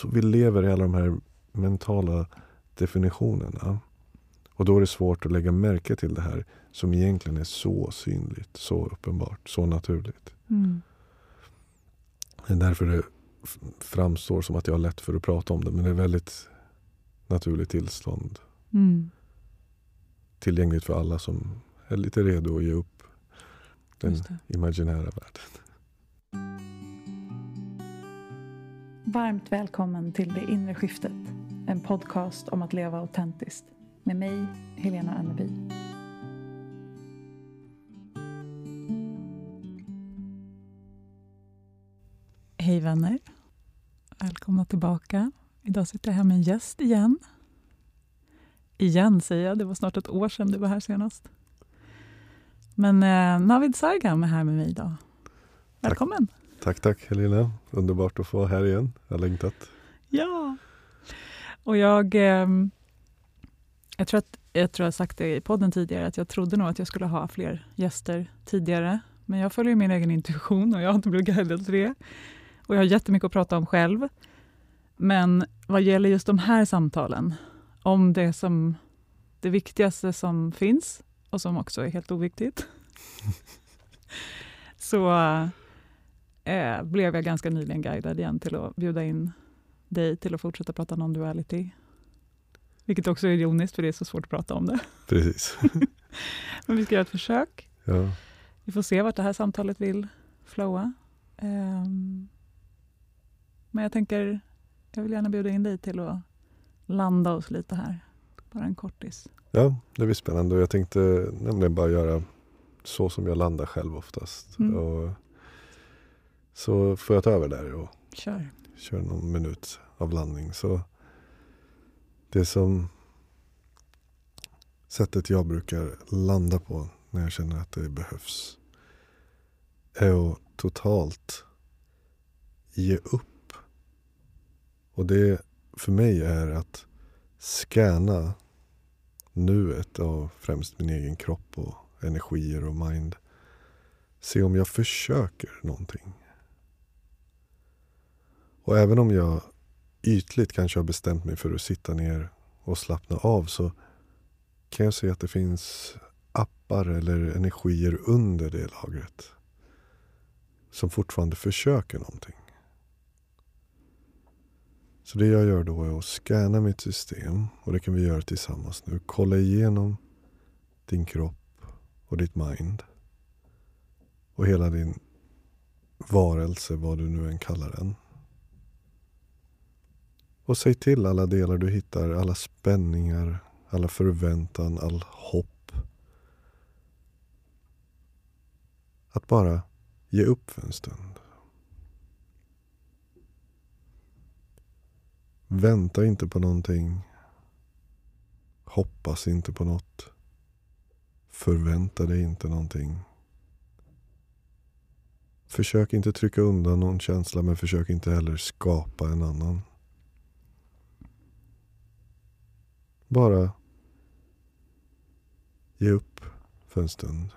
Så vi lever i alla de här mentala definitionerna. Och då är det svårt att lägga märke till det här som egentligen är så synligt, så uppenbart, så naturligt. Mm. Det är därför det framstår som att jag har lätt för att prata om det. Men det är väldigt naturligt tillstånd. Mm. Tillgängligt för alla som är lite redo att ge upp den imaginära världen. Varmt välkommen till Det inre skiftet. En podcast om att leva autentiskt. Med mig, Helena Anneby. Hej vänner. Välkomna tillbaka. Idag sitter jag här med en gäst igen. Igen säger jag, det var snart ett år sedan du var här senast. Men eh, Navid Sargam är här med mig idag. Välkommen! Tack, tack Helena. Underbart att få vara här igen. Jag har längtat. Ja! Och jag, eh, jag, tror att, jag tror jag har sagt det i podden tidigare, att jag trodde nog att jag skulle ha fler gäster tidigare. Men jag följer min egen intuition och jag har inte blivit guidad till det. Och jag har jättemycket att prata om själv. Men vad gäller just de här samtalen, om det som det viktigaste som finns och som också är helt oviktigt, så eh, blev jag ganska nyligen guidad igen till att bjuda in dig till att fortsätta prata non-duality. Vilket också är ironiskt, för det är så svårt att prata om det. Precis. Men vi ska göra ett försök. Ja. Vi får se vart det här samtalet vill flowa. Ehm, men jag tänker, jag vill gärna bjuda in dig till att landa oss lite här. Bara en kortis. ja, det blir spännande. Jag tänkte nämligen bara göra så som jag landar själv oftast. Mm. Och så får jag ta över där och Kör. kör någon minut av landning. Så det som sättet jag brukar landa på när jag känner att det behövs är att totalt ge upp. Och det för mig är att scanna nuet av främst min egen kropp och energier och mind. Se om jag försöker någonting. Och även om jag ytligt kanske har bestämt mig för att sitta ner och slappna av så kan jag se att det finns appar eller energier under det lagret. Som fortfarande försöker någonting. Så det jag gör då är att scanna mitt system och det kan vi göra tillsammans nu. Kolla igenom din kropp och ditt mind. Och hela din varelse, vad du nu än kallar den. Och säg till alla delar du hittar, alla spänningar, alla förväntan, all hopp. Att bara ge upp för en stund. Vänta inte på någonting. Hoppas inte på något. Förvänta dig inte någonting. Försök inte trycka undan någon känsla men försök inte heller skapa en annan. Bara ge upp för en stund.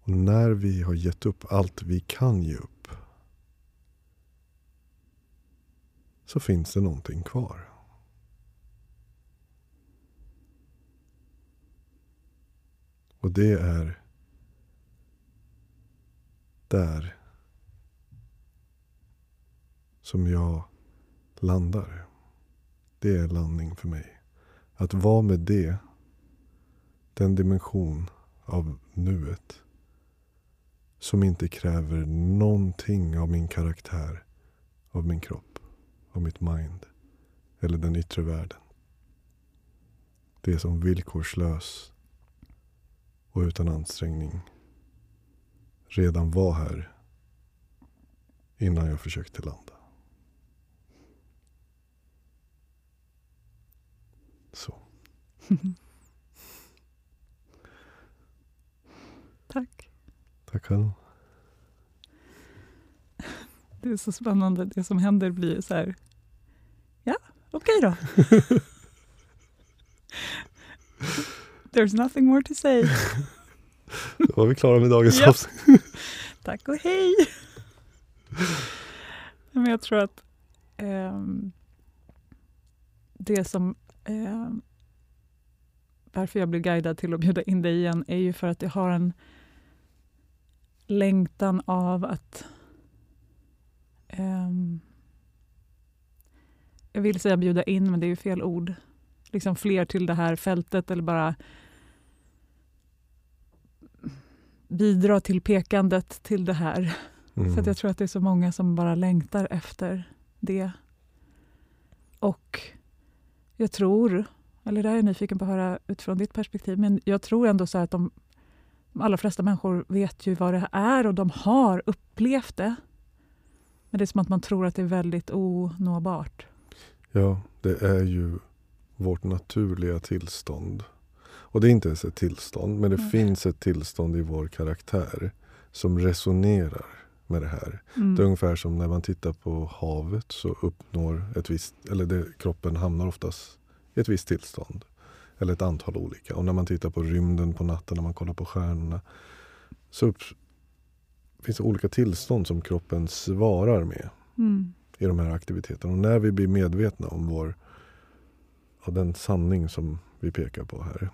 Och när vi har gett upp allt vi kan ge upp så finns det någonting kvar. Och det är där som jag landar. Det är landning för mig. Att vara med det, den dimension av nuet som inte kräver någonting av min karaktär, av min kropp, av mitt mind eller den yttre världen. Det är som villkorslös och utan ansträngning redan var här innan jag försökte landa. Så. Tack. Tack själv. Det är så spännande. Det som händer blir så här. Ja, okej då. There's nothing more to say. Då var vi klara med dagens Ja. avsnitt. Tack och hej. men jag tror att eh, det som eh, varför jag blir guidad till att bjuda in dig igen är ju för att jag har en längtan av att eh, jag vill säga bjuda in, men det är ju fel ord. Liksom fler till det här fältet eller bara bidra till pekandet till det här. Mm. För jag tror att det är så många som bara längtar efter det. Och jag tror, eller det här är jag nyfiken på att höra utifrån ditt perspektiv, men jag tror ändå så att de, de allra flesta människor vet ju vad det är och de har upplevt det. Men det är som att man tror att det är väldigt onåbart. Ja, det är ju vårt naturliga tillstånd. Och det är inte ens ett tillstånd, men det mm. finns ett tillstånd i vår karaktär som resonerar med det här. Mm. Det är ungefär som när man tittar på havet så uppnår ett visst, eller det, kroppen hamnar oftast i ett visst tillstånd. Eller ett antal olika. Och när man tittar på rymden på natten, när man kollar på stjärnorna så upp, finns det olika tillstånd som kroppen svarar med mm. i de här aktiviteterna. Och när vi blir medvetna om vår, av den sanning som vi pekar på här.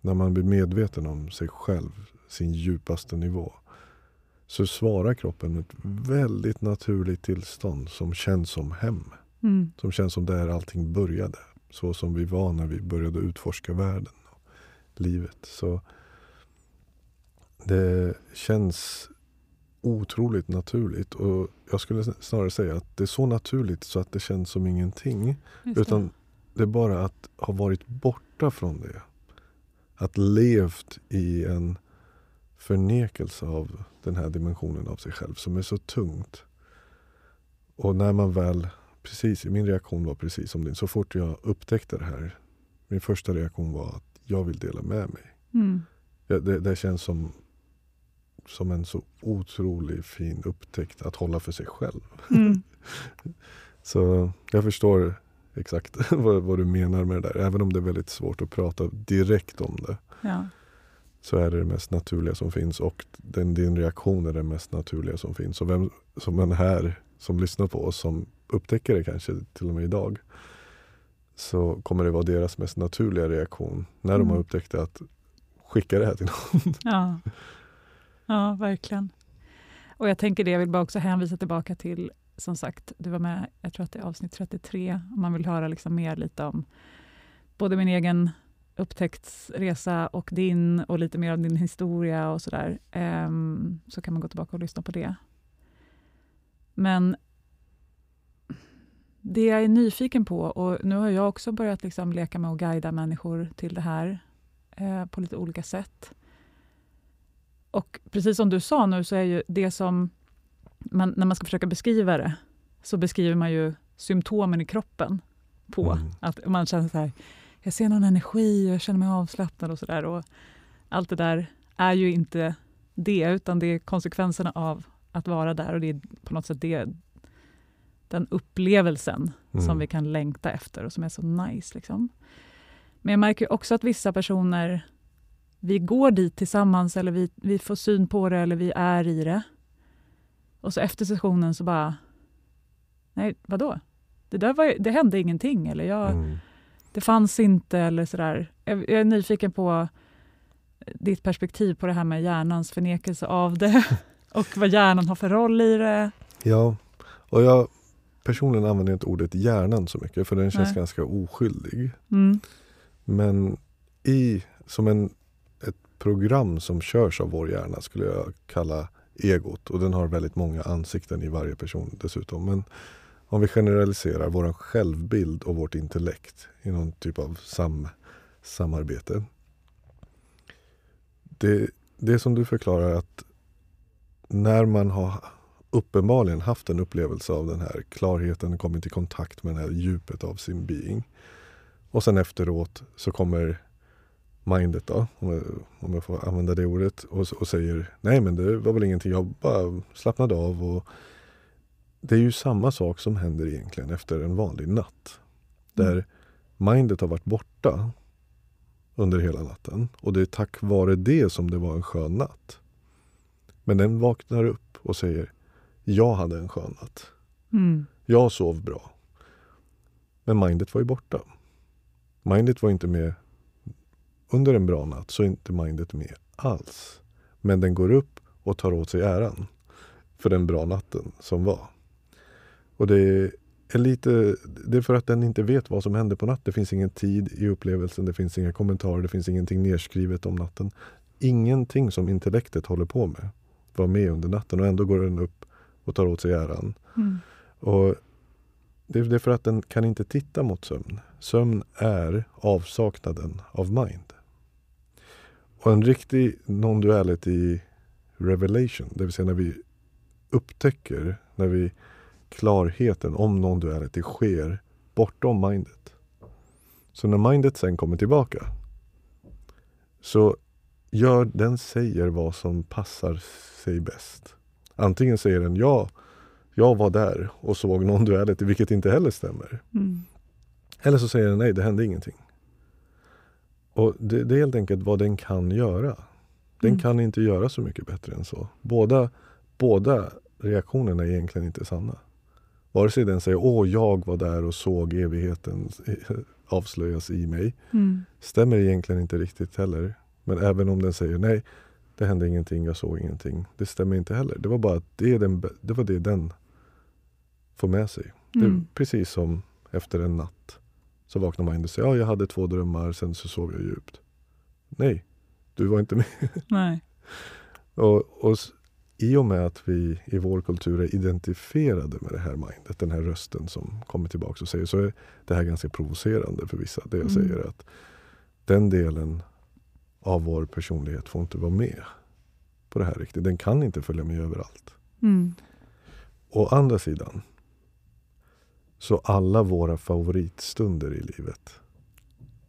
När man blir medveten om sig själv, sin djupaste nivå så svarar kroppen med ett väldigt naturligt tillstånd som känns som hem. Mm. Som känns som där allting började. Så som vi var när vi började utforska världen och livet. Så det känns otroligt naturligt. Och jag skulle snarare säga att det är så naturligt så att det känns som ingenting. Det. Utan det är bara att ha varit borta från det. Att levt i en förnekelse av den här dimensionen av sig själv som är så tungt. Och när man väl, precis, min reaktion var precis som din. Så fort jag upptäckte det här, min första reaktion var att jag vill dela med mig. Mm. Ja, det, det, känns som, som en så otroligt fin upptäckt att hålla för sig själv. Mm. så jag förstår exakt vad, vad, du menar med det där. Även om det är väldigt svårt att prata direkt om det. Ja så är det det mest naturliga som finns och den, din reaktion är det mest naturliga som finns. Och vem som än här som lyssnar på oss som upptäcker det kanske till och med idag så kommer det vara deras mest naturliga reaktion när mm. de har mm. upptäckt att skicka det här till någon. Ja, ja verkligen. Och jag tänker det, jag vill bara också hänvisa tillbaka till som sagt, du var med, jag tror att det är avsnitt 33, om man vill höra liksom mer lite om både min egen upptäcktsresa och din och lite mer av din historia och sådär, um, så kan man gå tillbaka och lyssna på det. Men det jag är nyfiken på, och nu har jag också börjat liksom leka med att guida människor till det här eh, på lite olika sätt. Och precis som du sa nu, så är ju det som man, när man ska försöka beskriva det, så beskriver man ju symptomen i kroppen på mm. att man känner så här, jag ser någon energi och jag känner mig avslappnad och sådär. Allt det där är ju inte det, utan det är konsekvenserna av att vara där och det är på något sätt det, den upplevelsen mm. som vi kan längta efter och som är så nice. Liksom. Men jag märker också att vissa personer, vi går dit tillsammans eller vi, vi får syn på det eller vi är i det. Och så efter sessionen så bara, nej vadå? Det, där var, det hände ingenting. Eller jag, mm det fanns inte eller sådär. Jag, jag är nyfiken på ditt perspektiv på det här med hjärnans förnekelse av det och vad hjärnan har för roll i det. Ja, och jag personligen använder inte ordet hjärnan så mycket för den känns Nej. ganska oskyldig. Mm. Men i, som en, ett program som körs av vår hjärna skulle jag kalla egot och den har väldigt många ansikten i varje person dessutom. Men om vi generaliserar vår självbild och vårt intellekt i någon typ av sam, samarbete. Det, det som du förklarar att när man har uppenbarligen haft en upplevelse av den här klarheten, kommit i kontakt med det här djupet av sin being. Och sen efteråt så kommer mindet då, om jag, om jag får använda det ordet, och, och säger nej men det var väl ingenting, jag bara slappnade av och det är ju samma sak som händer egentligen efter en vanlig natt. Där mm. mindet har varit borta under hela natten. Och det är tack vare det som det var en skön natt. Men den vaknar upp och säger Jag hade en skön natt. Mm. Jag sov bra. Men mindet var ju borta. Mindet var inte med under en bra natt, så är inte mindet med alls. Men den går upp och tar åt sig äran för den bra natten som var. Och det är lite, det är för att den inte vet vad som händer på natten. Det finns ingen tid i upplevelsen, det finns inga kommentarer, det finns ingenting nedskrivet om natten. Ingenting som intellektet håller på med var med under natten och ändå går den upp och tar åt sig äran. Mm. Och det är för att den kan inte titta mot sömn. Sömn är avsaknaden av mind. Och en riktig non-duality revelation, det vill säga när vi upptäcker, när vi klarheten om non-duality sker bortom mindet. Så när mindet sen kommer tillbaka så gör den säger vad som passar sig bäst. Antingen säger den ja, jag var där och såg non-duality, vilket inte heller stämmer. Mm. Eller så säger den nej, det hände ingenting. Och det, det är helt enkelt vad den kan göra. Den Mm. kan inte göra så mycket bättre än så. Båda, båda reaktionerna är egentligen inte sanna. Vare sig den säger åh, jag var där och såg evigheten avslöjas i mig. Mm. Stämmer egentligen inte riktigt heller. Men även om den säger nej, det hände ingenting, jag såg ingenting. Det stämmer inte heller. Det var bara att det, den, det var det den får med sig. Mm. precis som efter en natt. Så vaknar man och säger ja, jag hade två drömmar, sen så sov jag djupt. Nej, du var inte med. Nej. Och, och I och med att vi i vår kultur är identifierade med det här mindet, den här rösten som kommer tillbaka och säger, så är det här ganska provocerande för vissa. Det jag Mm. säger att den delen av vår personlighet får inte vara med på det här riktigt. Den kan inte följa med överallt. Mm. Å andra sidan, så alla våra favoritstunder i livet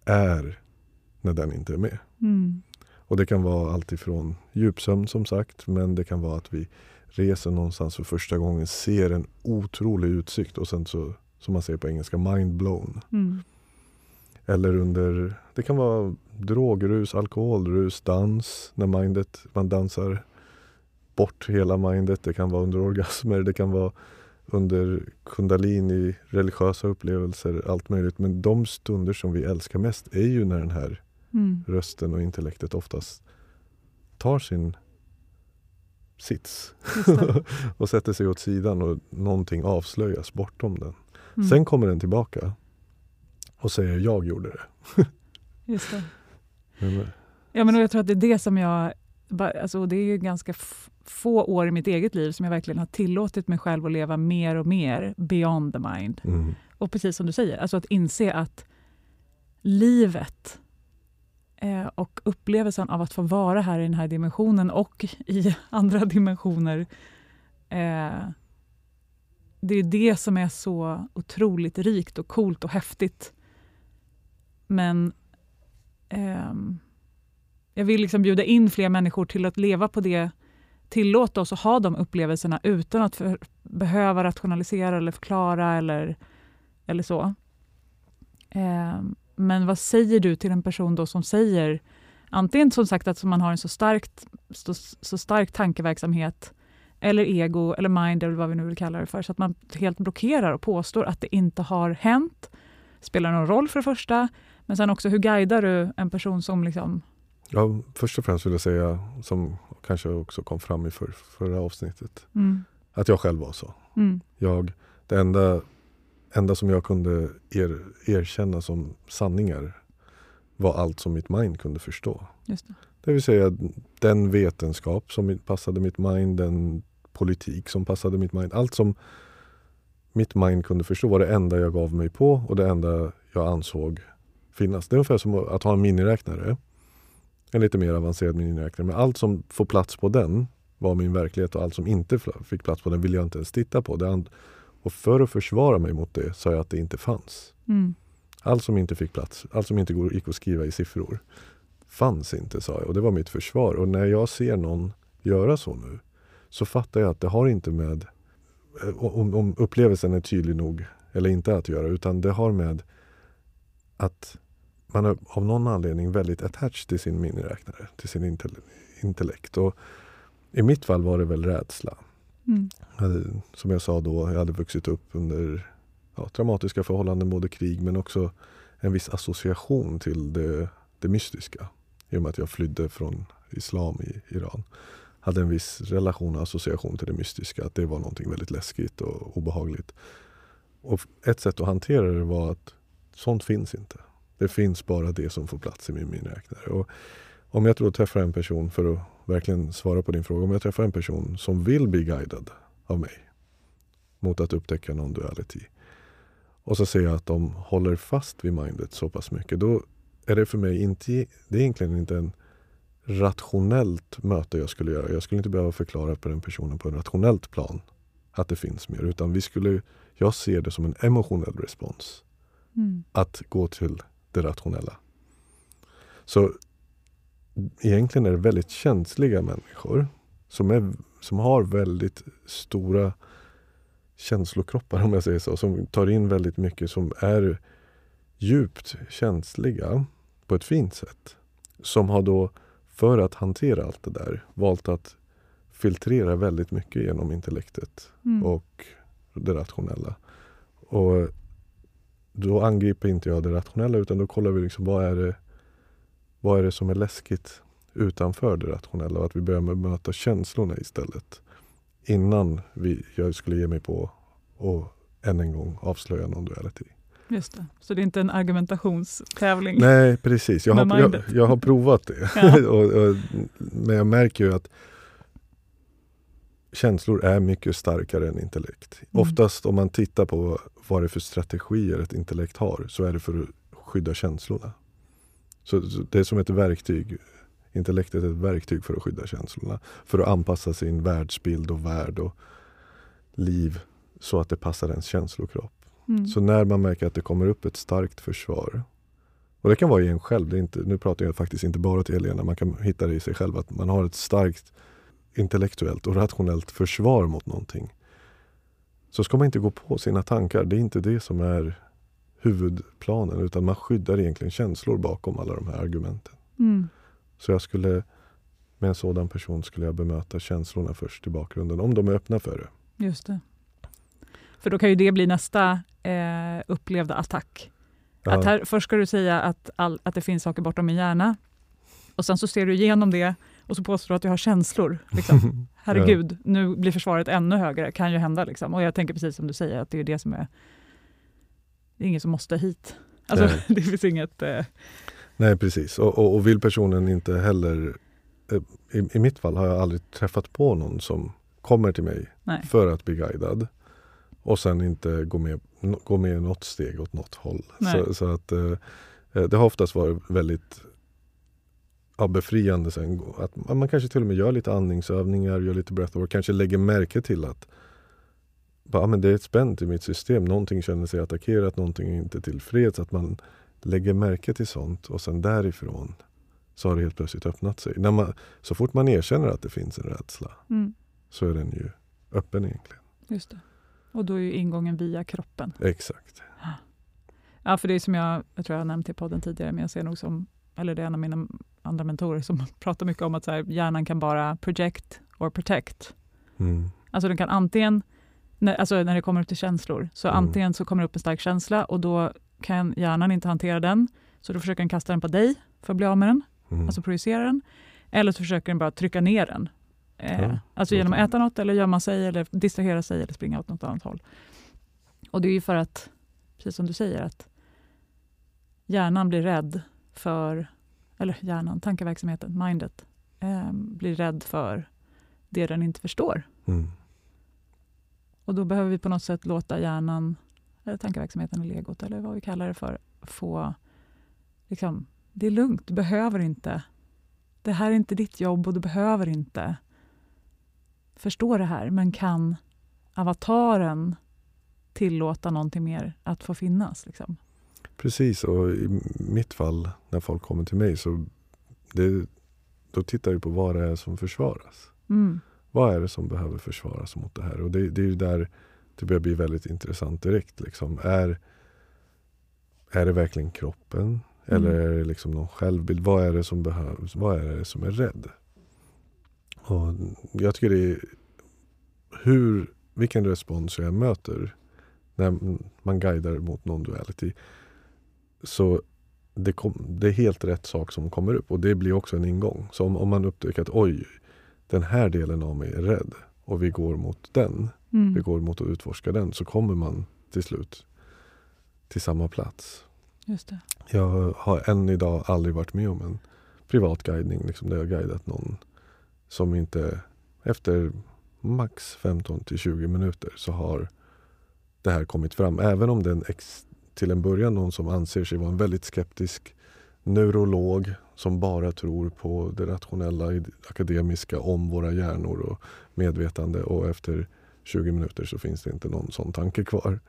är när den inte är med. Mm. Och det kan vara allt ifrån djupsömn som sagt, men det kan vara att vi reser någonstans för första gången, ser en otrolig utsikt och sen så, som man säger på engelska, mind blown. Mm. Eller under, det kan vara drogrus, alkoholrus, dans, när mindet, man dansar bort hela mindet. Det kan vara under orgasmer, det kan vara under kundalini, religiösa upplevelser, allt möjligt. Men de stunder som vi älskar mest är ju när den här Mm. rösten och intellektet oftast tar sin sits och sätter sig åt sidan och någonting avslöjas bortom den. Mm. Sen kommer den tillbaka och säger jag gjorde det. Just det. Men, Ja, men jag tror att det är det som jag... Alltså, det är ju ganska få år i mitt eget liv som jag verkligen har tillåtit mig själv att leva mer och mer beyond the mind. mm, Och precis som du säger, alltså att inse att livet eh, Eh, och upplevelsen av att få vara här i den här dimensionen och i andra dimensioner eh, det är det som är så otroligt rikt och coolt och häftigt. Men ehm, jag vill liksom bjuda in fler människor till att leva på det, tillåta oss att ha de upplevelserna utan att för, behöva rationalisera eller förklara eller, eller så. Ehm, men vad säger du till en person då som säger antingen som sagt att man har en så, starkt, så, så stark tankeverksamhet eller ego eller mind eller vad vi nu vill kalla det för, så att man helt blockerar och påstår att det inte har hänt. Spelar någon roll för det första, men sen också hur guidar du en person som liksom... ja, först och främst vill jag säga, som kanske också kom fram i för, förra avsnittet, Mm, att jag själv var så. mm, Jag, det enda, enda som jag kunde er, erkänna som sanningar var allt som mitt mind kunde förstå. just det. Det vill säga den vetenskap som passade mitt mind, den politik som passade mitt mind. Allt som mitt mind kunde förstå var det enda jag gav mig på och det enda jag ansåg finnas. Det är ungefär som att ha en miniräknare. En lite mer avancerad miniräknare. Men allt som får plats på den var min verklighet och allt som inte fick plats på den ville jag inte ens titta på. Det och för att försvara mig mot det sa jag att det inte fanns. Mm, Allt som inte fick plats, allt som inte gick att skriva i siffror fanns inte, sa jag. Och det var mitt försvar. Och när jag ser någon göra så nu så fattar jag att det har inte med eh, om, om upplevelsen är tydlig nog eller inte att göra utan det har med att man är av någon anledning väldigt attached till sin miniräknare, till sin intell- intellekt. Och I mitt fall var det väl rädsla. Mm. hade, som jag sa då, jag hade vuxit upp under ja, traumatiska förhållanden, både krig men också en viss association till det, det mystiska. I och med att jag flydde från islam i Iran. Hade en viss relation och association till det mystiska. Att det var någonting väldigt läskigt och obehagligt. Och ett sätt att hantera det var att sånt finns inte. Det finns bara det som får plats i min miniräknare. Och om jag då träffar en person, för att verkligen svara på din fråga. Om jag träffar en person som vill bli guidad av mig mot att upptäcka non-duality. Och så ser jag att de håller fast vid mindet så pass mycket. Då är det för mig inte, det är egentligen inte en rationellt möte jag skulle göra. Jag skulle inte behöva förklara för den personen på en rationellt plan att det finns mer. Utan vi skulle, jag ser det som en emotionell respons. Mm. Att gå till det rationella. Så egentligen är det väldigt känsliga människor som, är, som har väldigt stora känslokroppar om jag säger så. Som tar in väldigt mycket som är djupt känsliga på ett fint sätt. Som har då, för att hantera allt det där, valt att filtrera väldigt mycket genom intellektet Mm. och det rationella. Och då angriper inte jag det rationella utan då kollar vi liksom vad är det, vad är det som är läskigt utanför det rationella och att vi börjar att möta känslorna istället. Innan vi, jag skulle ge mig på och än en gång avslöja non-duality. Just det. Så det är inte en argumentationstävling? Nej precis, jag har, jag, jag har provat det. Ja. och, och, men jag märker ju att känslor är mycket starkare än intellekt. Mm. Oftast om man tittar på vad det är för strategier ett intellekt har så är det för att skydda känslorna. Så, så det är som ett verktyg. Intellektet är ett verktyg för att skydda känslorna. För att anpassa sin världsbild och värld och liv så att det passar ens känslokropp. Mm. Så när man märker att det kommer upp ett starkt försvar. Och det kan vara i en själv. Det är inte, nu pratar jag faktiskt inte bara till Helena. Man kan hitta det i sig själv. Att man har ett starkt intellektuellt och rationellt försvar mot någonting. Så ska man inte gå på sina tankar. Det är inte det som är huvudplanen. Utan man skyddar egentligen känslor bakom alla de här argumenten. Mm. Så jag skulle med en sådan person skulle jag bemöta känslorna först i bakgrunden. Om de är öppna för det. Just det. För då kan ju det bli nästa eh, upplevda attack. Ja. Att här, först ska du säga att, all, att det finns saker bortom min hjärna. Och sen så ser du igenom det och så påstår du att jag har känslor. Liksom. Herregud, nu blir försvaret ännu högre. kan ju hända. Liksom. Och jag tänker precis som du säger, att det är det som är... Det är ingen som måste hit. Alltså, Nej. det finns inget... Eh, Nej precis. Och, och, och vill personen inte heller... eh, I, I mitt fall har jag aldrig träffat på någon som kommer till mig nej. för att bli guidad och sen inte gå med, gå med något steg åt något håll. Så, så att eh, eh, det har oftast varit väldigt ja, befriande sen. Att man man kanske till och med gör lite andningsövningar, gör lite breathwork, kanske lägger märke till att bara, ja, men det är ett spänt i mitt system. Någonting känner sig attackerat, någonting är inte tillfreds. Att man lägger märke till sånt och sen därifrån så har det helt plötsligt öppnat sig. När man, så fort man erkänner att det finns en rädsla Mm, så är den ju öppen egentligen. just det. Och då är ju ingången via kroppen. Exakt. Ja, för det är som jag, jag tror jag har nämnt i podden tidigare, men jag ser nog som, eller det är en av mina andra mentorer som pratar mycket om att så här, hjärnan kan bara project or protect. Mm. Alltså den kan antingen, när, alltså när det kommer upp till känslor, så Mm. antingen så kommer det upp en stark känsla och då kan hjärnan inte hantera den, så då försöker den kasta den på dig för att bli av med den, Mm. alltså projicera den. Eller så försöker den bara trycka ner den. Eh, Ja, alltså genom att äta något, eller gömma sig, eller distrahera sig eller springa åt något annat håll. Och det är ju för att, precis som du säger, att hjärnan blir rädd för, eller hjärnan, tankeverksamheten, mindet, eh, blir rädd för det den inte förstår. Mm. Och då behöver vi på något sätt låta hjärnan, eller tankeverksamheten, eller legot, eller vad vi kallar det för, få... Liksom, det är lugnt, du behöver inte. Det här är inte ditt jobb och du behöver inte förstå det här. Men kan avataren tillåta någonting mer att få finnas? Liksom? Precis, och i mitt fall när folk kommer till mig så det, då tittar vi på vad det är som försvaras. Mm. Vad är det som behöver försvaras mot det här? Och det, det är ju där det börjar bli väldigt intressant direkt. Liksom. Är, är det verkligen kroppen? Eller Mm. är det liksom någon självbild? Vad är det som behövs? Vad är det som är rädd? Och jag tycker det är hur, vilken respons jag möter när man guidar mot non-duality. Så det, kom, det, är helt rätt sak som kommer upp och det blir också en ingång. Så om, om man upptäcker att oj, den här delen av mig är rädd och vi går mot den, mm. vi går mot att utforska den, så kommer man till slut till samma plats. Just det. Jag har än idag aldrig varit med om en privat guidning liksom, där jag guidat någon som inte efter max 15 till 20 minuter så har det här kommit fram. Även om den till en början någon som anser sig vara en väldigt skeptisk neurolog som bara tror på det rationella akademiska om våra hjärnor och medvetande och efter 20 minuter så finns det inte någon sån tanke kvar.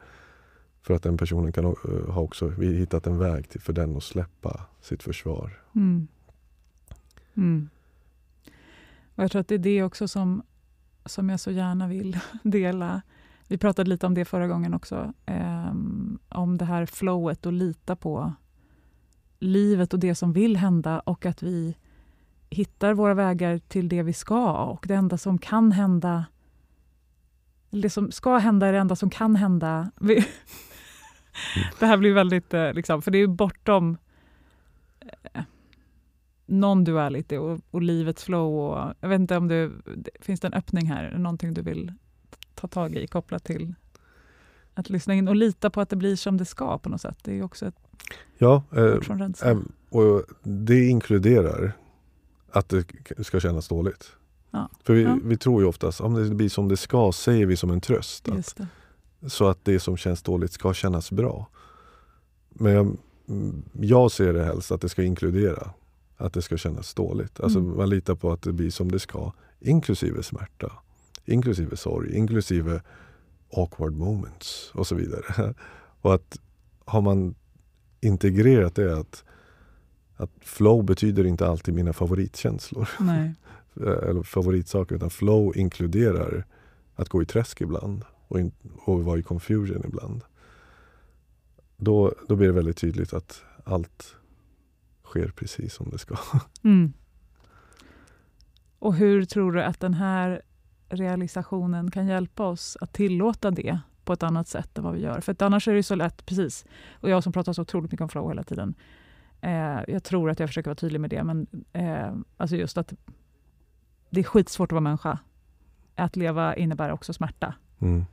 För att den personen kan eh, ha också vi hittat en väg till för den att släppa sitt försvar. Mm. Mm. Och jag tror att det är det också som, som jag så gärna vill dela. Vi pratade lite om det förra gången också. Eh, om det här flowet och lita på livet och det som vill hända och att vi hittar våra vägar till det vi ska. Och det enda som kan hända det som ska hända är det enda som kan hända. det här blir väldigt... Eh, liksom, för det är bortom eh, non-duality och, och livets flow. Och, jag vet inte om det finns det en öppning här, någonting du vill ta tag i kopplat till att lyssna in och lita på att det blir som det ska på något sätt. Det är också ett Ja, eh, och det inkluderar att det ska kännas dåligt. Ja. För vi, ja. vi tror ju oftast om det blir som det ska säger vi som en tröst. Att, så att det som känns dåligt ska kännas bra. Men jag, jag ser det helst att det ska inkludera att det ska kännas dåligt. Alltså mm. Man litar på att det blir som det ska. Inklusive smärta, inklusive sorg, inklusive awkward moments och så vidare. Och att har man integrerat det att, att flow betyder inte alltid mina favoritkänslor. Nej. Eller favoritsaker. Utan flow inkluderar att gå i träsk ibland och, in, och vara i confusion ibland. Då, då blir det väldigt tydligt att allt sker precis som det ska. Mm. Och hur tror du att den här realisationen kan hjälpa oss att tillåta det på ett annat sätt än vad vi gör? För att annars är det så lätt, precis, och jag som pratar så otroligt mycket om flow hela tiden. Eh, jag tror att jag försöker vara tydlig med det, men eh, alltså just att det är skitsvårt att vara människa. Att leva innebär också smärta. Mm.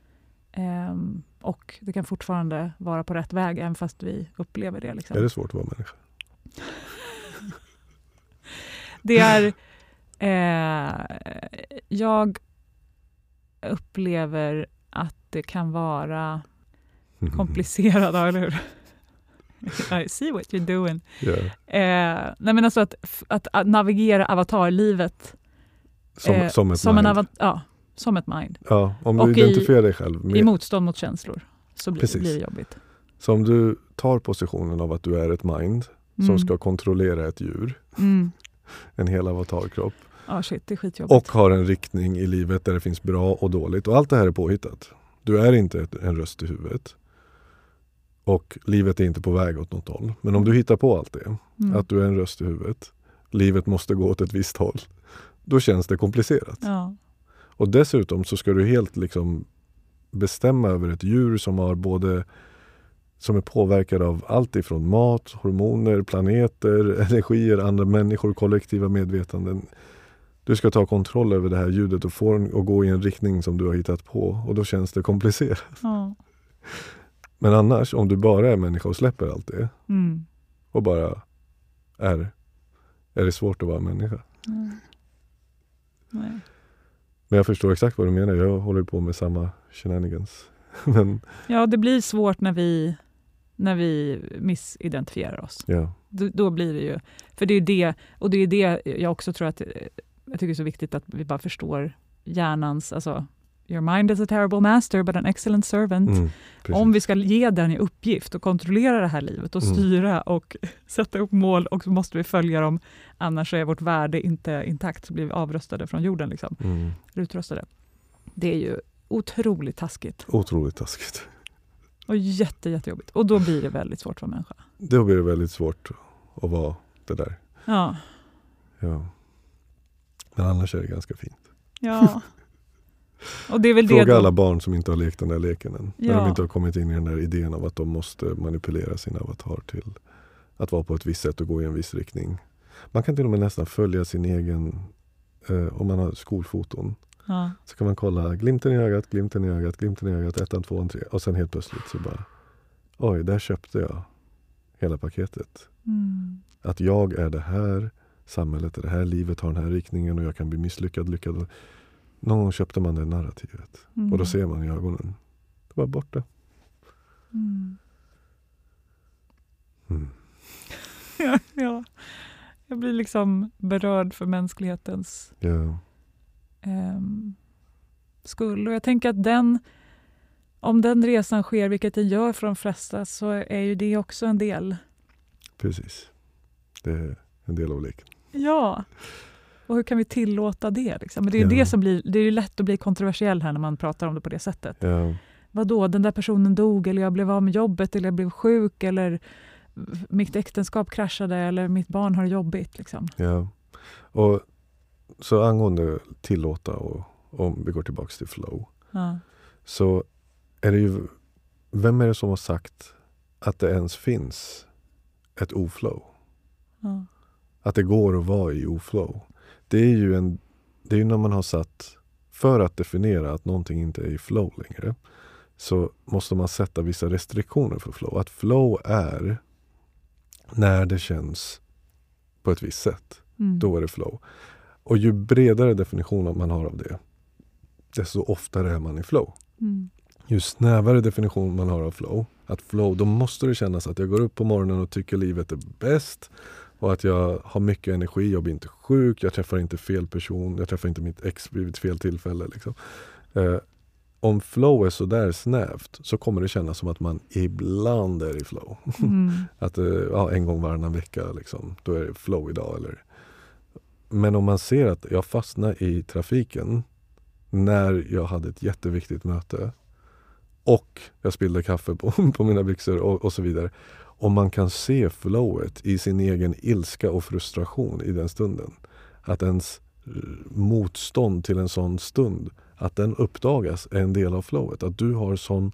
Eh, och det kan fortfarande vara på rätt väg, även fast vi upplever det. Liksom. Är det svårt att vara människa? det är... Eh, jag upplever att det kan vara komplicerat, eller hur? I see what you're doing. Yeah. Eh, nej men alltså att, att, att navigera avatarlivet som, eh, som ett som mind. En ja, som ett mind. Ja, om du och identifierar i, dig själv. Med, I motstånd mot känslor så blir, blir det jobbigt. Så om du tar positionen av att du är ett mind mm. som ska kontrollera ett djur, mm. en hel avatarkropp. Oh shit. Och har en riktning i livet där det finns bra och dåligt. Och allt det här är påhittat. Du är inte en röst i huvudet. Och livet är inte på väg åt något håll. Men om du hittar på allt det, mm. att du är en röst i huvudet, livet måste gå åt ett visst håll. Då känns det komplicerat. Ja. Och dessutom så ska du helt liksom bestämma över ett djur som har både som är påverkad av allt ifrån mat, hormoner, planeter, energier, andra människor, kollektiva medvetanden. Du ska ta kontroll över det här ljudet och få den att gå i en riktning som du har hittat på och då känns det komplicerat. Ja. Men annars, om du bara är människa och släpper allt det mm. och bara är, är det svårt att vara människa. Mm. Nej. Men jag förstår exakt vad du menar. Jag håller på med samma shenanigans. Men... Ja, det blir svårt när vi, när vi missidentifierar oss. Ja. Då, då, blir det ju... För det är det, och det är det jag också tror att jag tycker är så viktigt att vi bara förstår hjärnans... Alltså, Your mind is a terrible master but an excellent servant. Mm, Om vi ska ge den i uppgift att kontrollera det här livet och mm. styra och sätta upp mål och så måste vi följa dem. Annars är vårt värde inte intakt, så blir vi avröstade från jorden. Liksom. Mm. Utröstade. Det är ju otroligt taskigt. Otroligt taskigt. Och jätte, jättejobbigt. Och då blir det väldigt svårt vara människa. Då blir det väldigt svårt att vara det där. Ja. ja. Men annars är det ganska fint. Ja. Och det är väl Fråga det då, alla barn som inte har lekt den där leken än. När Ja. de inte har kommit in i den där idén av att de måste manipulera sin avatar till att vara på ett visst sätt och gå i en viss riktning. Man kan till och med nästan följa sin egen, eh, om man har skolfoton. ja. Så kan man kolla glimten i ögat, glimten i ögat, glimten i ögat, ettan, tvåan, tre. Och sen helt plötsligt så bara, oj, där köpte jag hela paketet. Mm. Att jag är det här, samhället är det här, livet har den här riktningen och jag kan bli misslyckad, lyckad. Någon gång köpte man det narrativet. Mm. Och då ser man i ögonen. Det var borta. Mm. Mm. Ja, ja. Jag blir liksom berörd för mänsklighetens Ja. ehm, skull. Och jag tänker att den, om den resan sker, vilket den gör för de flesta, så är ju det också en del. Precis. Det är en del av leken. Ja. Och hur kan vi tillåta det? Liksom? Men det är Ja. det som blir, det är ju lätt att bli kontroversiell här när man pratar om det på det sättet. Ja. Vadå, den där personen dog eller jag blev av med jobbet eller jag blev sjuk eller mitt äktenskap kraschade eller mitt barn har jobbigt. Liksom. ja. Och så angående tillåta och om vi går tillbaks till flow. Ja. Så är det ju, vem är det som har sagt att det ens finns ett oflow? Ja. Att det går att vara i oflow. Det är ju en, det är när man har satt, för att definiera att någonting inte är i flow längre, så måste man sätta vissa restriktioner för flow. Att flow är när det känns på ett visst sätt. Mm. Då är det flow. Och ju bredare definition man har av det, desto oftare är man i flow. Mm. Ju snävare definition man har av flow, att flow, då måste det kännas att jag går upp på morgonen och tycker livet är bäst och att jag har mycket energi, jag blir inte sjuk, jag träffar inte fel person, jag träffar inte mitt ex vid fel tillfälle. Liksom. Eh, om flow är sådär snävt så kommer det kännas som att man ibland är i flow. Mm. Att eh, ja, en gång varannan vecka, liksom, då är det flow idag. Eller. Men om man ser att jag fastnar i trafiken när jag hade ett jätteviktigt möte och jag spillde kaffe på, på mina byxor och, och så vidare. Om man kan se flowet i sin egen ilska och frustration i den stunden. Att ens eh, motstånd till en sån stund, att den uppdagas är en del av flowet. Att du har sån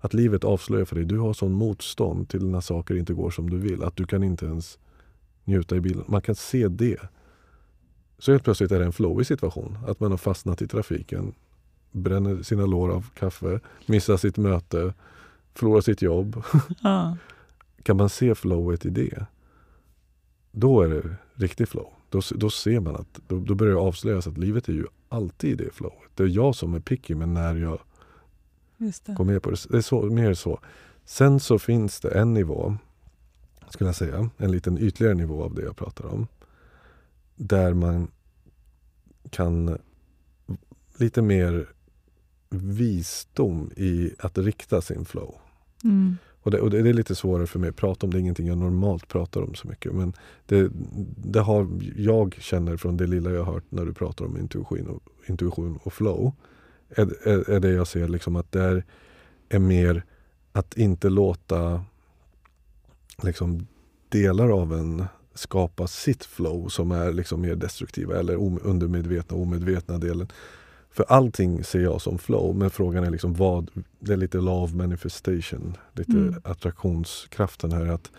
att livet avslöjar för dig, du har sån motstånd till när saker inte går som du vill. Att du kan inte ens njuta i bilen. Man kan se det. Så helt plötsligt är det en flowig situation. Att man har fastnat i trafiken, bränner sina lår av kaffe, missar sitt möte, förlorar sitt jobb. Ja. Kan man se flowet i det, då är det riktig flow. Då, då ser man att, då, då börjar det avslöjas att livet är ju alltid i det flowet. Det är jag som är picky men när jag Just det. gå med på det. Det är så, mer så. Sen så finns det en nivå, skulle jag säga, en liten ytligare nivå av det jag pratar om. Där man kan lite mer visdom i att rikta sin flow. Mm. Och det, och det är lite svårare för mig att prata om. Det är ingenting jag normalt pratar om så mycket. Men det, det har jag känner från det lilla jag har hört när du pratar om intuition och, intuition och flow. Är, är, är det jag ser liksom att det är, är mer att inte låta liksom delar av en skapa sitt flow som är liksom mer destruktiva eller undermedvetna och omedvetna delen. För allting ser jag som flow men frågan är liksom vad, det är lite law of manifestation, lite Mm. attraktionskraften här. att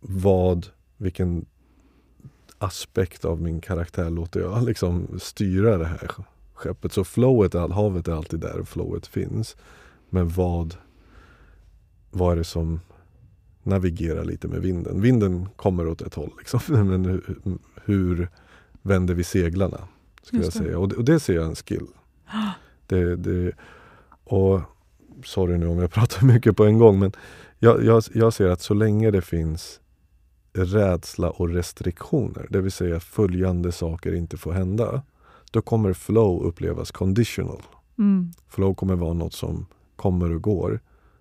Vad, vilken aspekt av min karaktär låter jag liksom styra det här skeppet. Så flowet, havet är alltid där flowet finns. Men vad, vad är det som navigerar lite med vinden? Vinden kommer åt ett håll liksom. Men hur, hur vänder vi seglarna? Skulle jag säga. Och det, och det ser jag en skill. Det, det, och sorry nu om jag pratar mycket på en gång men jag, jag, jag ser att så länge det finns rädsla och restriktioner, det vill säga följande saker inte får hända, då kommer flow upplevas conditional. Mm. Flow kommer vara något som kommer och går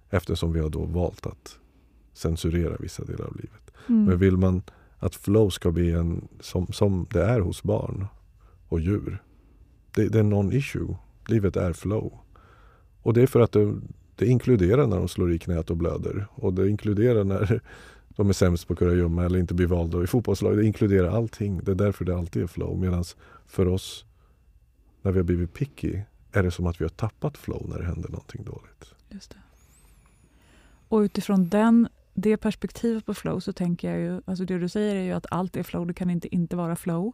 eftersom vi har då valt att censurera vissa delar av livet. Mm. Men vill man att flow ska bli en, som, som det är hos barn och djur. Det, det är non-issue. Livet är flow. Och det är för att det, det inkluderar när de slår i knät och blöder. Och det inkluderar när de är sämst på kurragömma eller inte blir valda i fotbollslag. Det inkluderar allting. Det är därför det alltid är flow. Medan för oss, när vi har blivit picky, är det som att vi har tappat flow när det händer någonting dåligt. Just det. Och utifrån den, det perspektivet på flow så tänker jag ju, alltså det du säger är ju att allt är flow, det kan inte inte vara flow.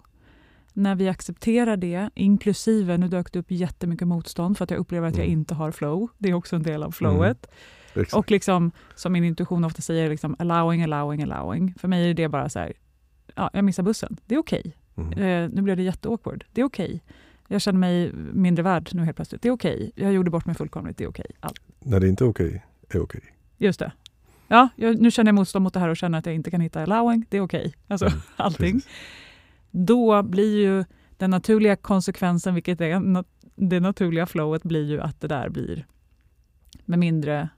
När vi accepterar det, inklusive, nu dök det upp jättemycket motstånd för att jag upplever att jag Mm. inte har flow. Det är också en del av flowet. Exakt. Och liksom, som min intuition ofta säger, liksom, allowing, allowing, allowing. För mig är det bara så här, ja, jag missar bussen. Det är okej. Mm. Eh, nu blev det jätteawkward. Det är okej. Jag känner mig mindre värd nu helt plötsligt. Det är okej. Jag gjorde bort mig fullkomligt. Det är okej. Allt. När det inte är okej, är okej. Just det. Ja, jag, nu känner jag motstånd mot det här och känner att jag inte kan hitta allowing. Det är okej. Alltså, Mm, allting. precis. Då blir ju den naturliga konsekvensen, vilket är det naturliga flowet, blir ju att det där blir med mindre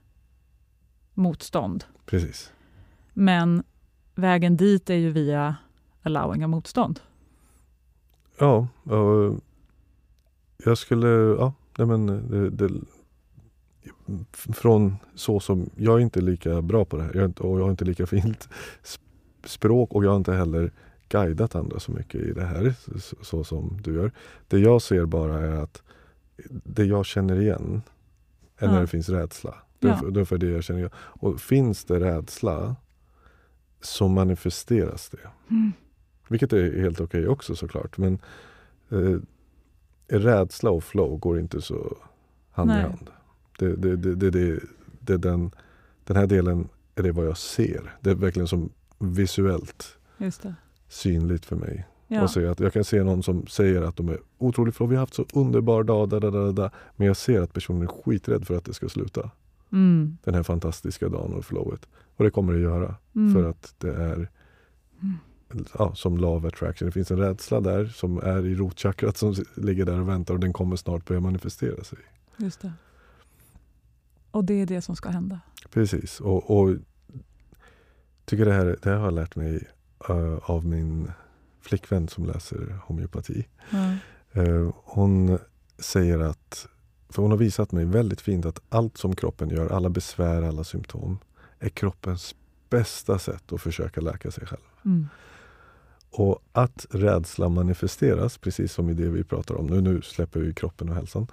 motstånd. Precis. Men vägen dit är ju via allowing av motstånd. Ja, och jag skulle, ja, nej men det, det, från så som, jag är inte lika bra på det här jag inte, och jag har inte lika fint sp- språk och jag har inte heller guidat andra så mycket i det här så, så som du gör. Det jag ser bara är att det jag känner igen är när det finns rädsla. Det är, Ja. det är för det jag känner igen. Och finns det rädsla så manifesteras det. Mm. Vilket är helt okej också såklart. Men eh, rädsla och flow går inte så hand i Nej. hand. Det, det, det, det, det, det, den, den här delen är det vad jag ser. Det är verkligen som visuellt Just det. Synligt för mig. Ja. Och se att jag kan se någon som säger att de är otroligt flow. Vi har haft så underbar dag. Da, da, da, da. Men jag ser att personen är skiträdd för att det ska sluta. Mm. Den här fantastiska dagen och flowet. Och det kommer det göra. Mm. För att det är ja, som love attraction. Det finns en rädsla där som är i rotchakrat som ligger där och väntar och den kommer snart börja manifestera sig. Just det. Och det är det som ska hända. Precis. Och, och tycker det här, det här har jag lärt mig av min flickvän som läser homeopati. Ja. Eh, hon säger att, för hon har visat mig väldigt fint att allt som kroppen gör, alla besvär, alla symptom, är kroppens bästa sätt att försöka läka sig själv. Mm. Och att rädsla manifesteras, precis som i det vi pratar om nu, nu släpper vi kroppen och hälsan.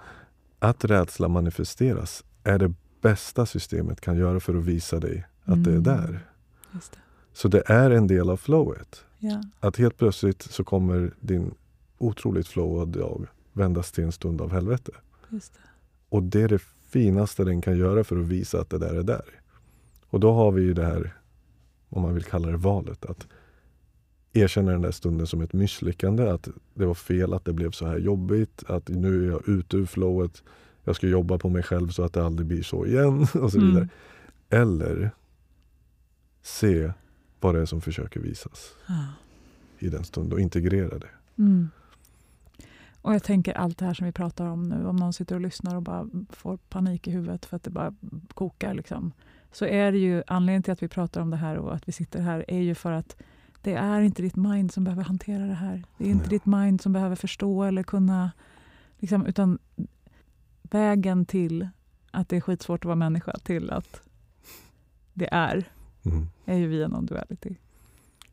Att rädsla manifesteras är det bästa systemet kan göra för att visa dig att det är Mm. där. Det. Så det är en del av flowet. Ja. Att helt plötsligt så kommer din otroligt flowad dag vändas till en stund av helvete. Det. Och det är det finaste den kan göra för att visa att det där är där. Och då har vi ju det här, om man vill kalla det valet, att erkänna den där stunden som ett misslyckande. Att det var fel att det blev så här jobbigt. Att nu är jag ute ur flowet. Jag ska jobba på mig själv så att det aldrig blir så igen. Och så Mm. vidare. Eller se vad det är som försöker visas Ja. i den stunden och integrera det. Mm. Och jag tänker allt det här som vi pratar om nu, om någon sitter och lyssnar och bara får panik i huvudet för att det bara kokar, liksom, så är det ju anledningen till att vi pratar om det här och att vi sitter här är ju för att det är inte ditt mind som behöver hantera det här. Det är inte Nej. ditt mind som behöver förstå eller kunna, liksom, utan vägen till att det är skitsvårt att vara människa till att det är, Mm. är ju via non-duality.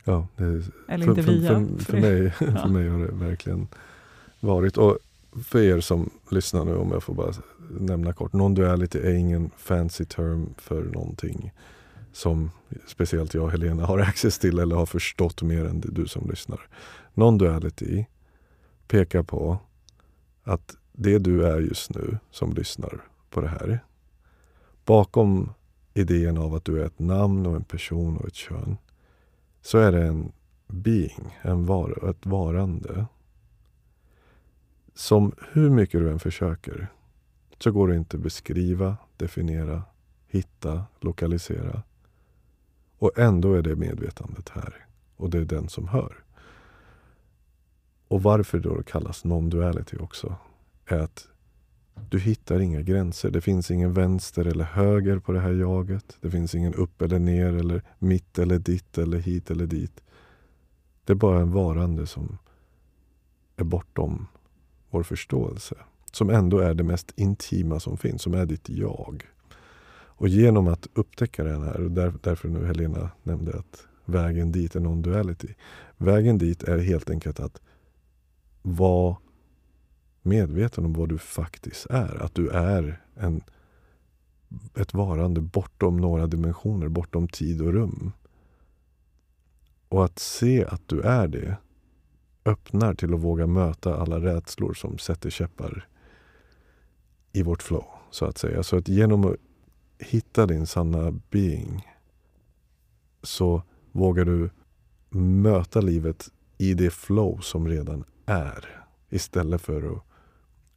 Ja, det är Eller för, inte för, via. för, för, mig, Ja. för mig har det verkligen varit. Och för er som lyssnar nu, om jag får bara nämna kort. Non-duality är ingen fancy term för någonting som speciellt jag och Helena har access till eller har förstått mer än du som lyssnar. Non-duality pekar på att det du är just nu som lyssnar på det här. Bakom idén av att du är ett namn och en person och ett kön så är det en being, en var, ett varande. Som hur mycket du än försöker så går det inte att beskriva, definiera, hitta, lokalisera. Och ändå är det medvetandet här. Och det är den som hör. Och varför då det kallas non-duality också är att du hittar inga gränser. Det finns ingen vänster eller höger på det här jaget. Det finns ingen upp eller ner eller mitt eller ditt eller hit eller dit. Det är bara en varande som är bortom vår förståelse. Som ändå är det mest intima som finns, som är ditt jag. Och genom att upptäcka den här, och där, därför nu Helena nämnde att vägen dit är non-duality. Vägen dit är helt enkelt att vara medveten om vad du faktiskt är. Att du är en, ett varande bortom några dimensioner, bortom tid och rum. Och att se att du är det öppnar till att våga möta alla rädslor som sätter käppar i vårt flow. Så att säga. Så att genom att hitta din sanna being så vågar du möta livet i det flow som redan är. Istället för att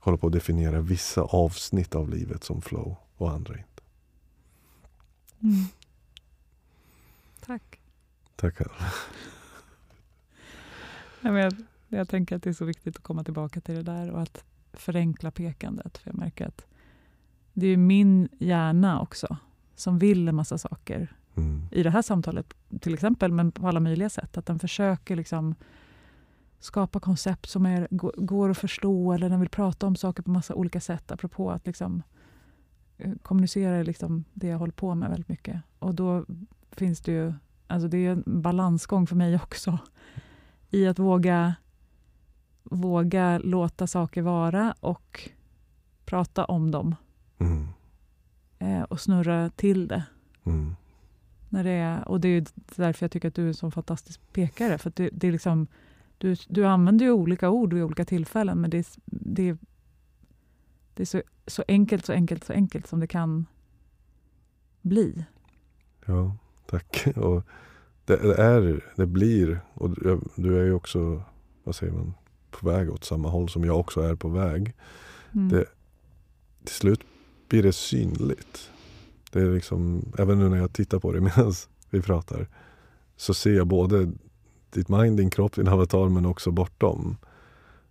hålla på att definiera vissa avsnitt av livet som flow och andra inte. Mm. Tack. Tackar. jag, jag tänker att det är så viktigt att komma tillbaka till det där och att förenkla pekandet. För jag märker att det är min hjärna också som vill en massa saker. Mm. I det här samtalet till exempel, men på alla möjliga sätt. Att den försöker liksom skapa koncept som är, går att förstå eller den vill prata om saker på massa olika sätt apropå att liksom, eh, kommunicera liksom det jag håller på med väldigt mycket. Och då finns det ju, alltså det är en balansgång för mig också i att våga, våga låta saker vara och prata om dem. Mm. Eh, och snurra till det. Mm. När det är, och det är därför jag tycker att du är en så fantastisk pekare. För det, det, är liksom, du, du använder ju olika ord vid olika tillfällen, men det, det, det är så, så enkelt, så enkelt, så enkelt som det kan bli. Ja, tack. Och det, är, det blir, och du är ju också, vad säger man, på väg åt samma håll som jag också är på väg. Mm. Det, till slut blir det synligt. Det är liksom, även nu när jag tittar på det medan vi pratar så ser jag både ditt mind, din kropp, din avatar men också bortom.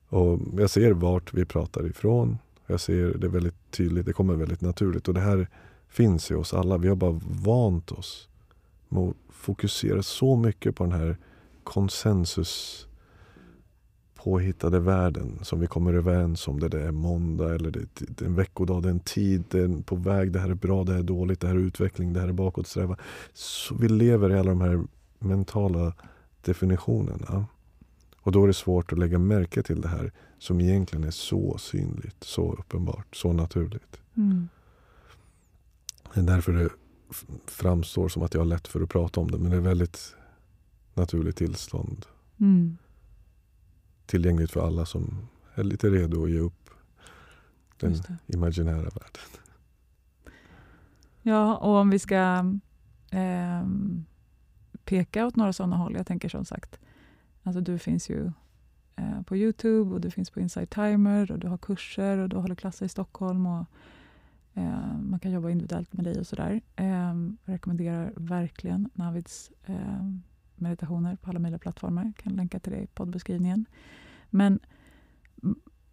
Och jag ser vart vi pratar ifrån. Jag ser det väldigt tydligt, det kommer väldigt naturligt. Och det här finns i oss alla. Vi har bara vant oss med att fokusera så mycket på den här konsensus påhittade världen som vi kommer överens om. Det är måndag eller det är en veckodag, det är en tid, det är på väg, det här är bra, det här är dåligt, det här är utveckling, det här är bakåtsträva. Så vi lever i alla de här mentala definitionerna. Och då är det svårt att lägga märke till det här som egentligen är så synligt, så uppenbart, så naturligt. Mm. Det är därför det framstår som att jag har lätt för att prata om det. Men det är väldigt naturligt tillstånd. Mm. Tillgängligt för alla som är lite redo att ge upp den imaginära världen. Ja, och om vi ska eh, peka åt några sådana håll. Jag tänker som sagt, alltså du finns ju eh, på Youtube och du finns på Inside Timer och du har kurser och du håller klasser i Stockholm. Och, eh, man kan jobba individuellt med dig och sådär. Eh, rekommenderar verkligen Navids eh, meditationer på alla möjliga plattformar. Jag kan länka till det i poddbeskrivningen. Men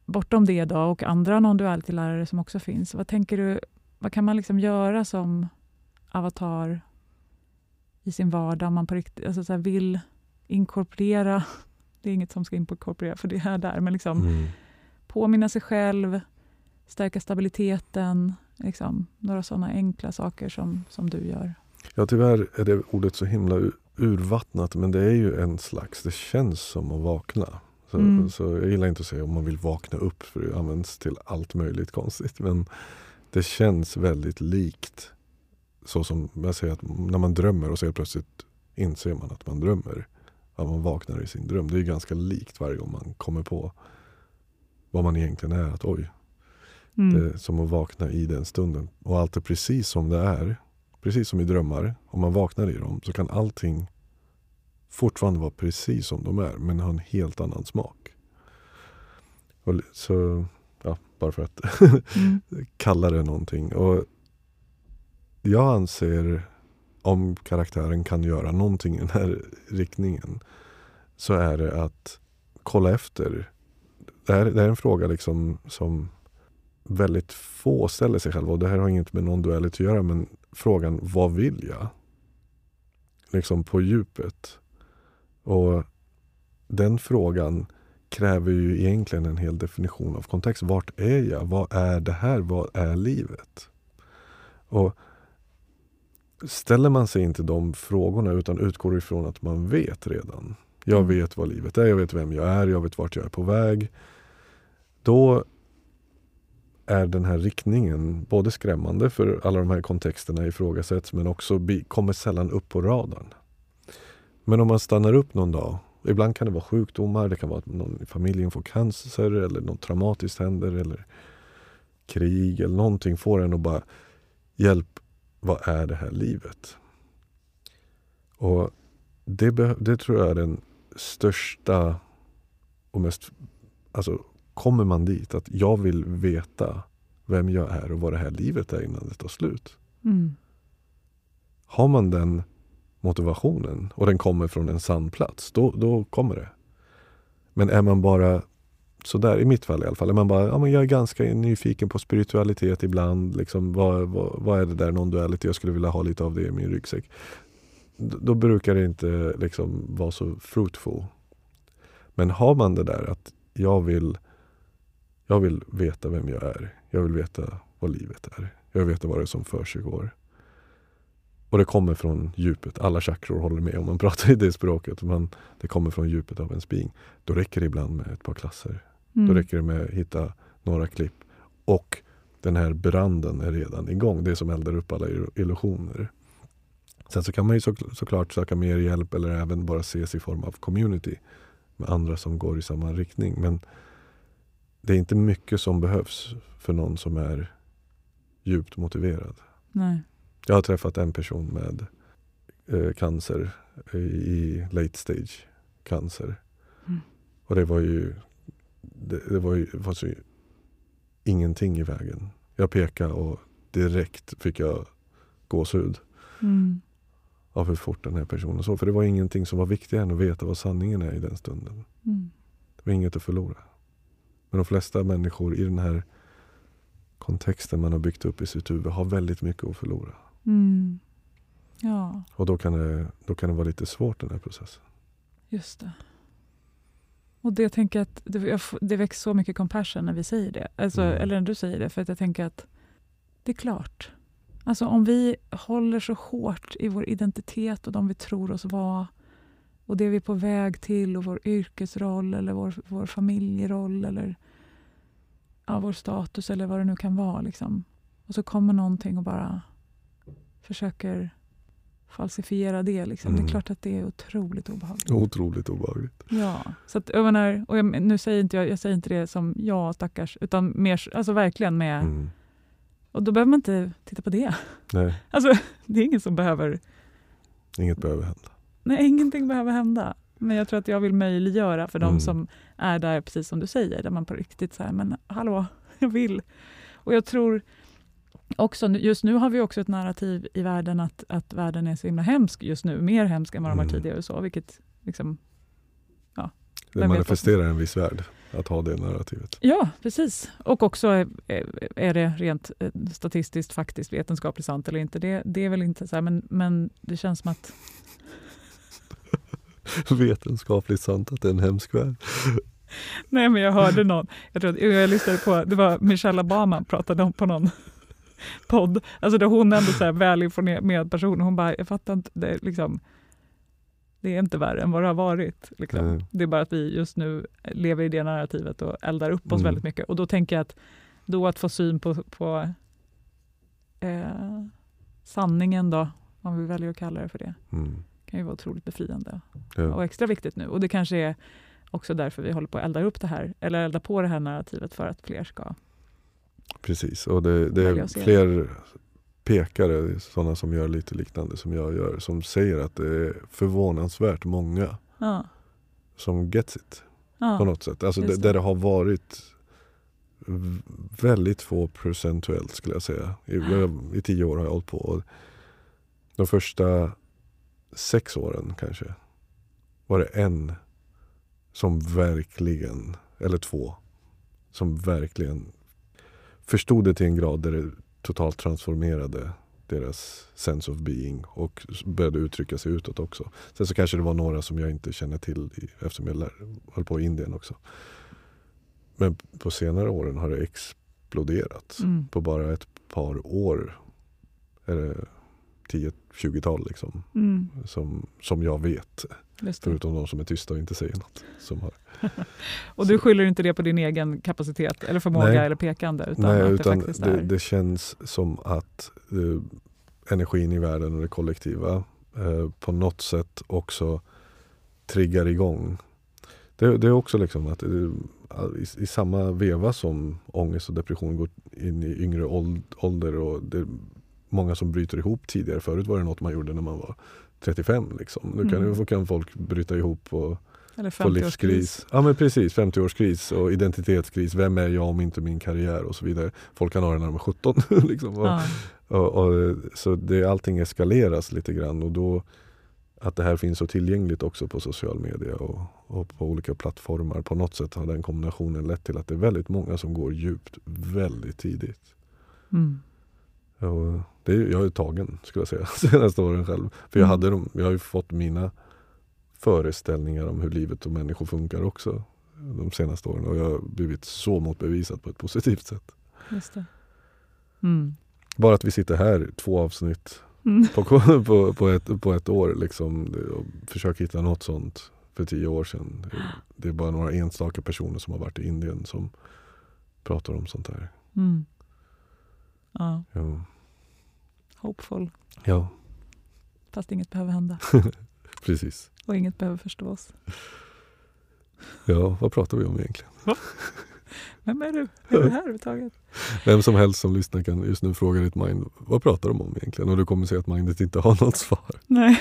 bortom det då och andra non-duality-lärare som också finns, vad tänker du, vad kan man liksom göra som avatar i sin vardag om man på riktigt alltså så vill inkorporera, det är inget som ska inkorporera för det är där, men liksom mm. påminna sig själv, stärka stabiliteten, liksom, några sådana enkla saker som, som du gör. Ja, tyvärr är det ordet så himla urvattnat, men det är ju en slags, det känns som att vakna. Så, mm. så jag gillar inte att säga om man vill vakna upp, för det används till allt möjligt konstigt. Men det känns väldigt likt så som jag säger att när man drömmer och så helt plötsligt inser man att man drömmer. Att man vaknar i sin dröm. Det är ganska likt varje gång man kommer på vad man egentligen är. Att oj, mm. det är som att vakna i den stunden. Och allt är precis som det är. Precis som i drömmar. Om man vaknar i dem så kan allting fortfarande vara precis som de är. Men ha en helt annan smak. Och så, ja, bara för att mm. kalla det någonting. Och jag anser om karaktären kan göra någonting i den här riktningen så är det att kolla efter. Det här, det här är en fråga liksom som väldigt få ställer sig själva och det här har inget med någon duell att göra men frågan vad vill jag? Liksom på djupet. Och den frågan kräver ju egentligen en hel definition av kontext. Vart är jag? Vad är det här? Vad är livet? Och ställer man sig inte de frågorna utan utgår ifrån att man vet redan. Jag mm. vet vad livet är, jag vet vem jag är, jag vet vart jag är på väg. Då är den här riktningen både skrämmande för alla de här kontexterna ifrågasätts men också kommer sällan upp på radarn. Men om man stannar upp någon dag, ibland kan det vara sjukdomar, det kan vara att någon i familjen får cancer eller något traumatiskt händer eller krig eller någonting får en att bara hjälp, vad är det här livet? Och det, det tror jag är den största och mest, alltså kommer man dit att jag vill veta vem jag är och vad det här livet är innan det tar slut. Mm. Har man den motivationen och den kommer från en sann plats, då, då kommer det. Men är man bara sådär, i mitt fall i alla fall, man bara, ja, men jag är ganska nyfiken på spiritualitet ibland. Liksom, vad, vad, vad är det där non-duality? Jag skulle vilja ha lite av det i min ryggsäck. Då, då brukar det inte liksom vara så fruitful. Men har man det där att jag vill, jag vill veta vem jag är. Jag vill veta vad livet är. Jag vill veta vad det är som försiggår. Och det kommer från djupet. Alla chakror håller med om man pratar i det språket. Men det kommer från djupet av ens being. Då räcker det ibland med ett par klasser. Mm. Då räcker det med att hitta några klipp. Och den här branden är redan igång. Det som eldar upp alla illusioner. Sen så kan man ju så, såklart söka mer hjälp eller även bara ses i form av community med andra som går i samma riktning. Men det är inte mycket som behövs för någon som är djupt motiverad. Nej. Jag har träffat en person med eh, cancer i late stage cancer. Mm. Och det var ju det, det var ju var så, ingenting i vägen. Jag pekade och direkt fick jag gåshud. Mm. Av hur fort den här personen såg. För det var ingenting som var viktigare än att veta vad sanningen är i den stunden. Mm. Det var inget att förlora. Men de flesta människor i den här kontexten man har byggt upp i sitt huvud har väldigt mycket att förlora. Mm. Ja. Och då kan, det, då kan det vara lite svårt den här processen. Just det. Och det jag tänker att det, det väcks så mycket compassion när vi säger det. Alltså, mm. Eller när du säger det. För att jag tänker att det är klart. Alltså om vi håller så hårt i vår identitet och de vi tror oss vara och det vi är på väg till och vår yrkesroll eller vår, vår familjeroll eller ja, vår status eller vad det nu kan vara. Liksom. Och så kommer någonting och bara försöker falsifiera det. Liksom. Mm. Det är mm. klart att det är otroligt obehagligt. Otroligt obehagligt. Ja, så att, jag menar, och jag, nu säger inte jag, jag säger inte det som ja stackars, utan mer, alltså verkligen med... Mm. Och då behöver man inte titta på det. Nej. Alltså, det är ingen som behöver... Inget behöver hända. Nej, ingenting behöver hända. Men jag tror att jag vill möjliggöra för mm. de som är där, precis som du säger, där man på riktigt säger men hallå, jag vill. Och jag tror också, just nu har vi också ett narrativ i världen att, att världen är så himla hemsk just nu, mer hemsk än vad de var mm. tidigare. Så, vilket liksom, ja, det manifesterar en viss värld att ha det narrativet. Ja, precis. Och också är, är det rent eh, statistiskt, faktiskt, vetenskapligt sant eller inte. Det, det är väl inte så här, men, men det känns som att... vetenskapligt sant att det är en hemsk värld. Nej, men jag hörde någon, jag, tror jag lyssnade på, det var Michelle Obama pratade om på någon podd, alltså där hon ändå så här välinformerad person, hon bara, jag fattar inte, det är, liksom, det är inte värre än vad det har varit. Liksom. Mm. Det är bara att vi just nu lever i det narrativet och eldar upp oss mm. väldigt mycket. Och då tänker jag att då att få syn på, på eh, sanningen då, om vi väljer att kalla det för det, mm. kan ju vara otroligt befriande ja. och extra viktigt nu. Och det kanske är också därför vi håller på att elda upp det här, eller elda på det här narrativet för att fler ska Precis, och det, det är fler pekare, sådana som gör lite liknande som jag gör, som säger att det är förvånansvärt många ja. som gets it ja. på något sätt. Alltså det. där det har varit väldigt få procentuellt skulle jag säga. I, I tio år har jag hållit på. de första sex åren kanske var det en som verkligen, eller två, som verkligen förstod det till en grad där det totalt transformerade deras sense of being och började uttrycka sig utåt också. Sen så kanske det var några som jag inte känner till eftersom jag lär, höll på i Indien också. Men på senare åren har det exploderat. Mm. På bara ett par år är det 10-20-tal liksom, Mm, som, som jag vet. Förutom de som är tysta och inte säger något. Som har. Och du skyller inte det på din egen kapacitet eller förmåga Nej. eller pekande utan Nej, utan det det, det känns som att eh, energin i världen och det kollektiva eh, på något sätt också triggar igång. Det, det är också liksom att eh, i, i samma veva som ångest och depression går in i yngre åld- ålder och det många som bryter ihop tidigare. Förut var det något man gjorde när man var 35. Liksom. Nu kan, Mm. kan folk bryta ihop och eller få 50-årskris. livskris. Ja men precis, 50-årskris och identitetskris. Vem är jag om inte min karriär och så vidare. Folk kan ha det när de är 17. liksom. och, Ja. och, och, så det, allting eskaleras lite grann och då att det här finns så tillgängligt också på social media och, och på olika plattformar. På något sätt har den kombinationen lett till att det är väldigt många som går djupt väldigt tidigt. Mm. Och det är, jag är tagen skulle jag säga senaste åren själv. För jag, Mm. hade dem, jag har ju fått mina föreställningar om hur livet och människor funkar också de senaste åren. Och jag har blivit så motbevisat på ett positivt sätt. Just det. Mm. Bara att vi sitter här två avsnitt Mm. på, på, på, ett, på ett år liksom, och försöker hitta något sånt för tio år sedan. Det är bara några enstaka personer som har varit i Indien som pratar om sånt här. Mm. Ja, Ja, hopeful. ja Fast inget behöver hända precis. och inget behöver förstås. Ja, vad pratar vi om egentligen? Vem är du? Är du här överhuvudtaget? Vem som helst som lyssnar kan just nu fråga ditt mind, vad pratar de om egentligen? Och du kommer säga att mindet inte har något svar. Nej.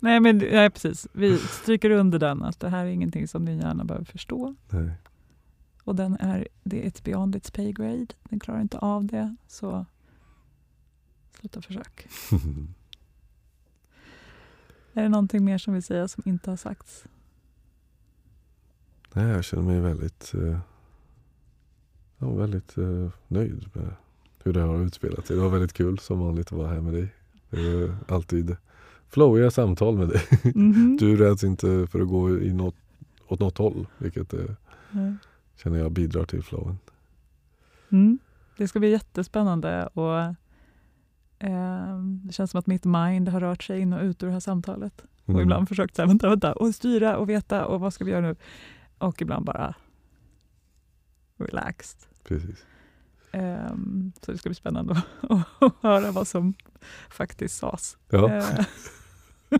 Nej, men nej, precis. Vi stryker under den att det här är ingenting som din hjärna behöver förstå. Nej. Och den är, det är ett beyond its pay grade. Den klarar inte av det. Så sluta försök. Är det någonting mer som vill säga som inte har sagts? Nej, jag känner mig väldigt, eh, ja, väldigt eh, nöjd med hur det har utspelat sig. Det var väldigt kul som vanligt att vara här med dig. Det är alltid flowiga samtal med dig. Mhm. Du räds inte för att gå i något, åt något håll, vilket eh, Nej. Känner jag bidrar till flowen. Mm. Det ska bli jättespännande. Och, eh, det känns som att mitt mind har rört sig in och ut ur det här samtalet. Mm. Och ibland försökt så här, vänta, vänta, och styra och veta och vad ska vi göra nu? Och ibland bara relaxed. Precis. Ehm, så det ska bli spännande att, att höra vad som faktiskt sades. Ja, Eh,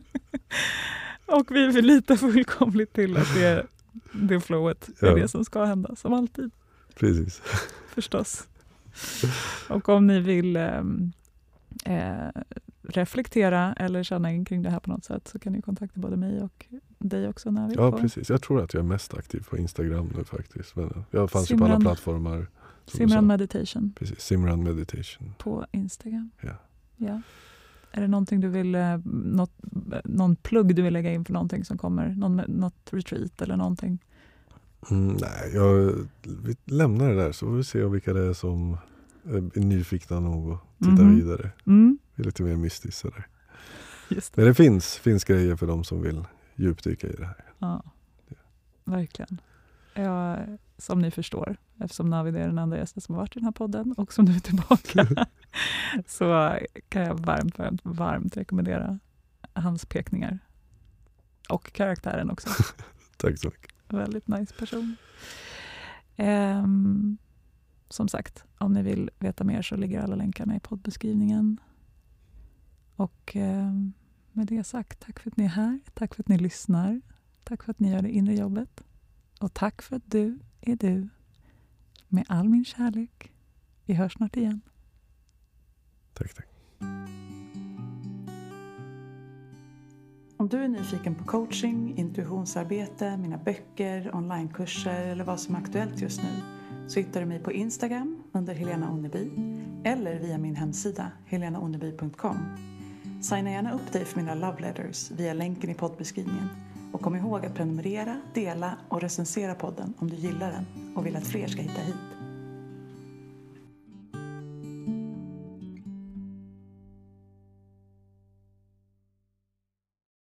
och vi lita fullkomligt till att det det flowet, det är Ja. det som ska hända, som alltid precis. förstås. Och om ni vill ehm, eh, reflektera eller känna in kring det här på något sätt så kan ni kontakta både mig och dig också. När vi Ja, på precis. Jag tror att jag är mest aktiv på Instagram nu faktiskt. Men jag fanns ju på alla Simran- plattformar. Simran. Meditation Precis, Simran Meditation. på Instagram. Ja. Ja. Är det någonting du vill, eh, något, någon plugg du vill lägga in för någonting som kommer? Någon, något retreat eller någonting? Mm, nej, jag, vi lämnar det där så får vi se vilka det är som är nyfikna nog att titta Mhm. vidare. Mm, Det är lite mer mystiskt sådär. just det. Men det finns, finns grejer för de som vill djupdyka i det här. Ja, verkligen. Ja, som ni förstår, eftersom Navid är den enda gästen som har varit i den här podden och som nu är tillbaka, så kan jag varmt, varmt, varmt rekommendera hans pekningar. Och karaktären också. Tack så mycket. Väldigt nice person. Ehm, som sagt, om ni vill veta mer så ligger alla länkarna i poddbeskrivningen. Och ehm, med det sagt, tack för att ni är här. Tack för att ni lyssnar. Tack för att ni gör det inre jobbet. Och tack för att du är du. Med all min kärlek. Vi hörs snart igen. Tack, tack. Om du är nyfiken på coaching, intuitionsarbete, mina böcker, onlinekurser eller vad som är aktuellt just nu så hittar du mig på Instagram under Helena Onneby eller via min hemsida helenaonneby.com. Signa gärna upp dig för mina love letters via länken i poddbeskrivningen och kom ihåg att prenumerera, dela och recensera podden om du gillar den och vill att fler ska hitta hit.